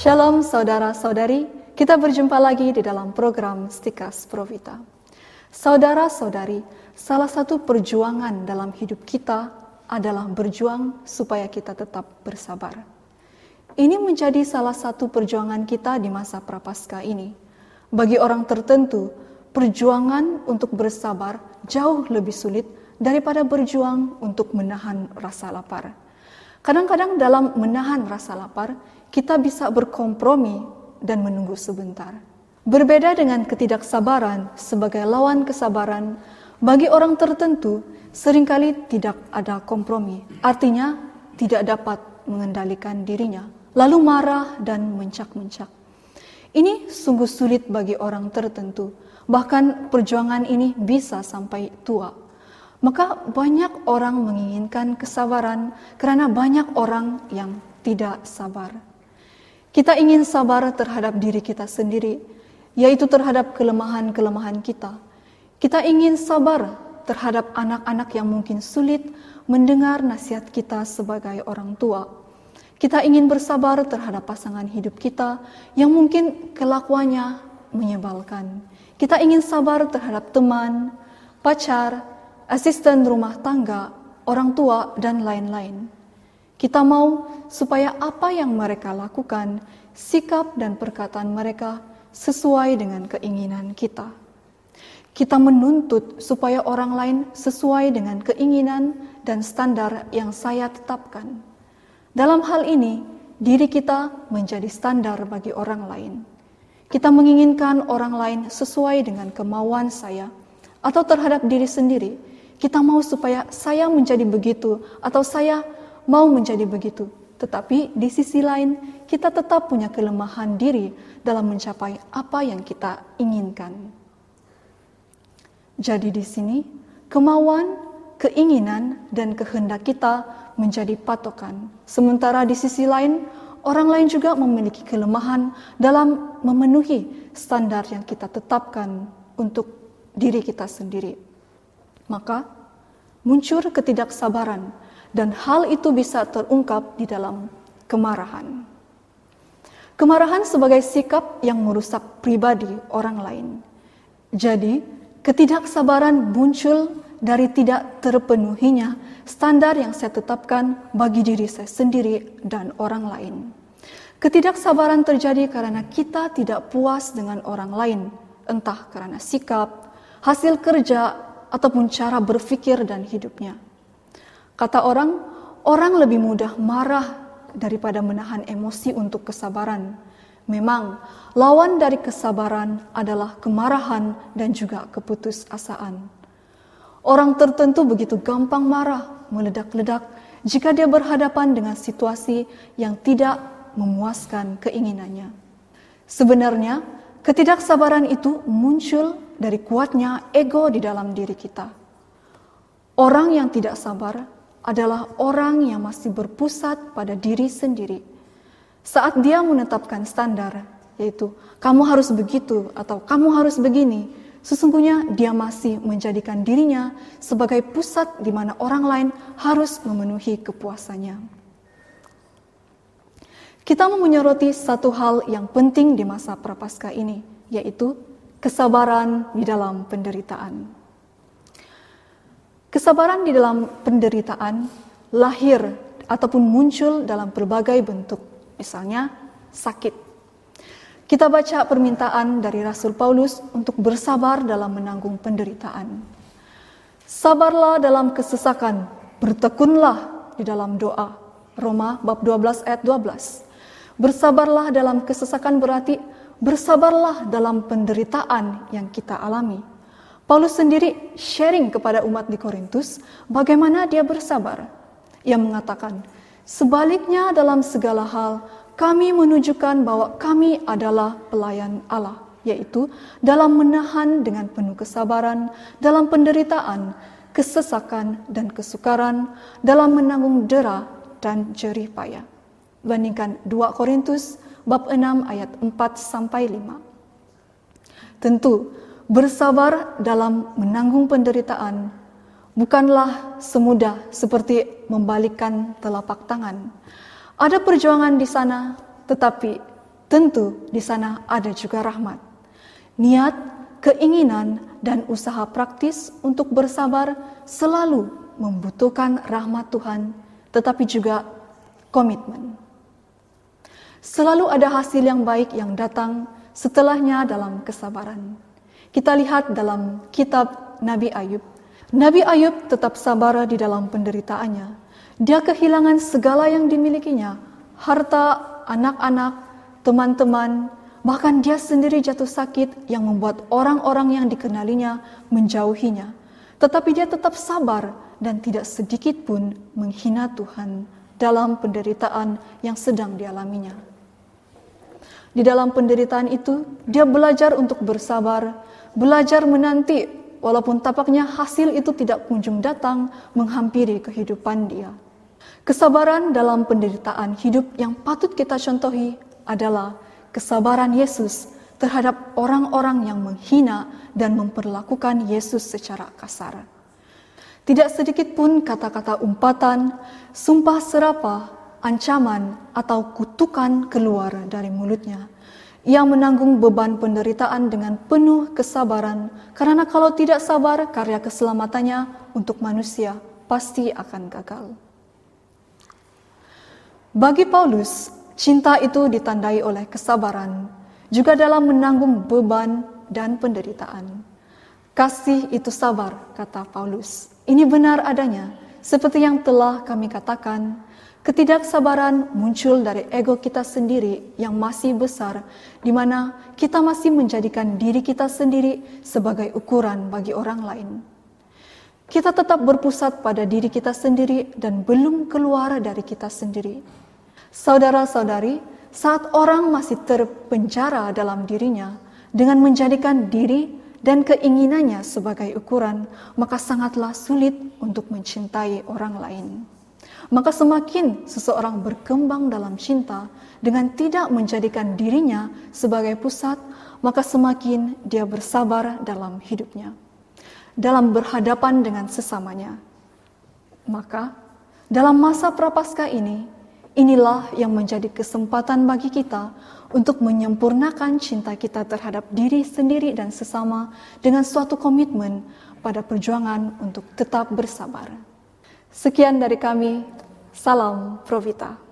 Shalom saudara-saudari, kita berjumpa lagi di dalam program Stikas Provita. Saudara-saudari, salah satu perjuangan dalam hidup kita adalah berjuang supaya kita tetap bersabar. Ini menjadi salah satu perjuangan kita di masa prapaskah ini. Bagi orang tertentu, perjuangan untuk bersabar jauh lebih sulit daripada berjuang untuk menahan rasa lapar. Kadang-kadang dalam menahan rasa lapar, kita bisa berkompromi dan menunggu sebentar. Berbeda dengan ketidaksabaran sebagai lawan kesabaran, bagi orang tertentu sering kali tidak ada kompromi. Artinya, tidak dapat mengendalikan dirinya, lalu marah dan mencak-mencak. Ini sungguh sulit bagi orang tertentu, bahkan perjuangan ini bisa sampai tua. Maka banyak orang menginginkan kesabaran karena banyak orang yang tidak sabar. Kita ingin sabar terhadap diri kita sendiri, yaitu terhadap kelemahan-kelemahan kita. Kita ingin sabar terhadap anak-anak yang mungkin sulit mendengar nasihat kita sebagai orang tua. Kita ingin bersabar terhadap pasangan hidup kita yang mungkin kelakuannya menyebalkan. Kita ingin sabar terhadap teman, pacar, asisten rumah tangga, orang tua, dan lain-lain. Kita mau supaya apa yang mereka lakukan, sikap dan perkataan mereka sesuai dengan keinginan kita. Kita menuntut supaya orang lain sesuai dengan keinginan dan standar yang saya tetapkan. Dalam hal ini, diri kita menjadi standar bagi orang lain. Kita menginginkan orang lain sesuai dengan kemauan saya atau terhadap diri sendiri kita mau supaya saya menjadi begitu atau saya mau menjadi begitu. Tetapi di sisi lain, kita tetap punya kelemahan diri dalam mencapai apa yang kita inginkan. Jadi di sini, kemauan, keinginan, dan kehendak kita menjadi patokan. Sementara di sisi lain, orang lain juga memiliki kelemahan dalam memenuhi standar yang kita tetapkan untuk diri kita sendiri maka muncul ketidaksabaran dan hal itu bisa terungkap di dalam kemarahan. Kemarahan sebagai sikap yang merusak pribadi orang lain. Jadi, ketidaksabaran muncul dari tidak terpenuhinya standar yang saya tetapkan bagi diri saya sendiri dan orang lain. Ketidaksabaran terjadi karena kita tidak puas dengan orang lain, entah karena sikap, hasil kerja, ataupun cara berpikir dan hidupnya. Kata orang, orang lebih mudah marah daripada menahan emosi untuk kesabaran. Memang, lawan dari kesabaran adalah kemarahan dan juga keputusasaan. Orang tertentu begitu gampang marah, meledak-ledak jika dia berhadapan dengan situasi yang tidak memuaskan keinginannya. Sebenarnya, ketidaksabaran itu muncul dari kuatnya ego di dalam diri kita. Orang yang tidak sabar adalah orang yang masih berpusat pada diri sendiri. Saat dia menetapkan standar, yaitu kamu harus begitu atau kamu harus begini, sesungguhnya dia masih menjadikan dirinya sebagai pusat di mana orang lain harus memenuhi kepuasannya. Kita mau menyoroti satu hal yang penting di masa prapaskah ini, yaitu kesabaran di dalam penderitaan. Kesabaran di dalam penderitaan lahir ataupun muncul dalam berbagai bentuk, misalnya sakit. Kita baca permintaan dari Rasul Paulus untuk bersabar dalam menanggung penderitaan. Sabarlah dalam kesesakan, bertekunlah di dalam doa. Roma bab 12 ayat 12. Bersabarlah dalam kesesakan berarti bersabarlah dalam penderitaan yang kita alami. Paulus sendiri sharing kepada umat di Korintus bagaimana dia bersabar. Ia mengatakan, sebaliknya dalam segala hal kami menunjukkan bahwa kami adalah pelayan Allah, yaitu dalam menahan dengan penuh kesabaran, dalam penderitaan, kesesakan, dan kesukaran, dalam menanggung dera dan jerih payah. Bandingkan 2 Korintus bab 6 ayat 4 sampai 5. Tentu, bersabar dalam menanggung penderitaan bukanlah semudah seperti membalikkan telapak tangan. Ada perjuangan di sana, tetapi tentu di sana ada juga rahmat. Niat, keinginan, dan usaha praktis untuk bersabar selalu membutuhkan rahmat Tuhan, tetapi juga komitmen. Selalu ada hasil yang baik yang datang setelahnya dalam kesabaran. Kita lihat dalam kitab Nabi Ayub. Nabi Ayub tetap sabar di dalam penderitaannya. Dia kehilangan segala yang dimilikinya, harta, anak-anak, teman-teman, bahkan dia sendiri jatuh sakit yang membuat orang-orang yang dikenalinya menjauhinya. Tetapi dia tetap sabar dan tidak sedikit pun menghina Tuhan dalam penderitaan yang sedang dialaminya. Di dalam penderitaan itu, dia belajar untuk bersabar, belajar menanti walaupun tapaknya hasil itu tidak kunjung datang menghampiri kehidupan dia. Kesabaran dalam penderitaan hidup yang patut kita contohi adalah kesabaran Yesus terhadap orang-orang yang menghina dan memperlakukan Yesus secara kasar. Tidak sedikit pun kata-kata umpatan, sumpah serapah, ancaman, atau kutukan keluar dari mulutnya. Ia menanggung beban penderitaan dengan penuh kesabaran, karena kalau tidak sabar, karya keselamatannya untuk manusia pasti akan gagal. Bagi Paulus, Cinta itu ditandai oleh kesabaran, juga dalam menanggung beban dan penderitaan. Kasih itu sabar, kata Paulus. Ini benar adanya, seperti yang telah kami katakan, ketidaksabaran muncul dari ego kita sendiri yang masih besar, di mana kita masih menjadikan diri kita sendiri sebagai ukuran bagi orang lain. Kita tetap berpusat pada diri kita sendiri dan belum keluar dari kita sendiri Saudara-saudari, saat orang masih terpenjara dalam dirinya dengan menjadikan diri dan keinginannya sebagai ukuran, maka sangatlah sulit untuk mencintai orang lain. Maka semakin seseorang berkembang dalam cinta dengan tidak menjadikan dirinya sebagai pusat, maka semakin dia bersabar dalam hidupnya, dalam berhadapan dengan sesamanya. Maka dalam masa prapaskah ini, Inilah yang menjadi kesempatan bagi kita untuk menyempurnakan cinta kita terhadap diri sendiri dan sesama dengan suatu komitmen pada perjuangan untuk tetap bersabar. Sekian dari kami, salam Provita.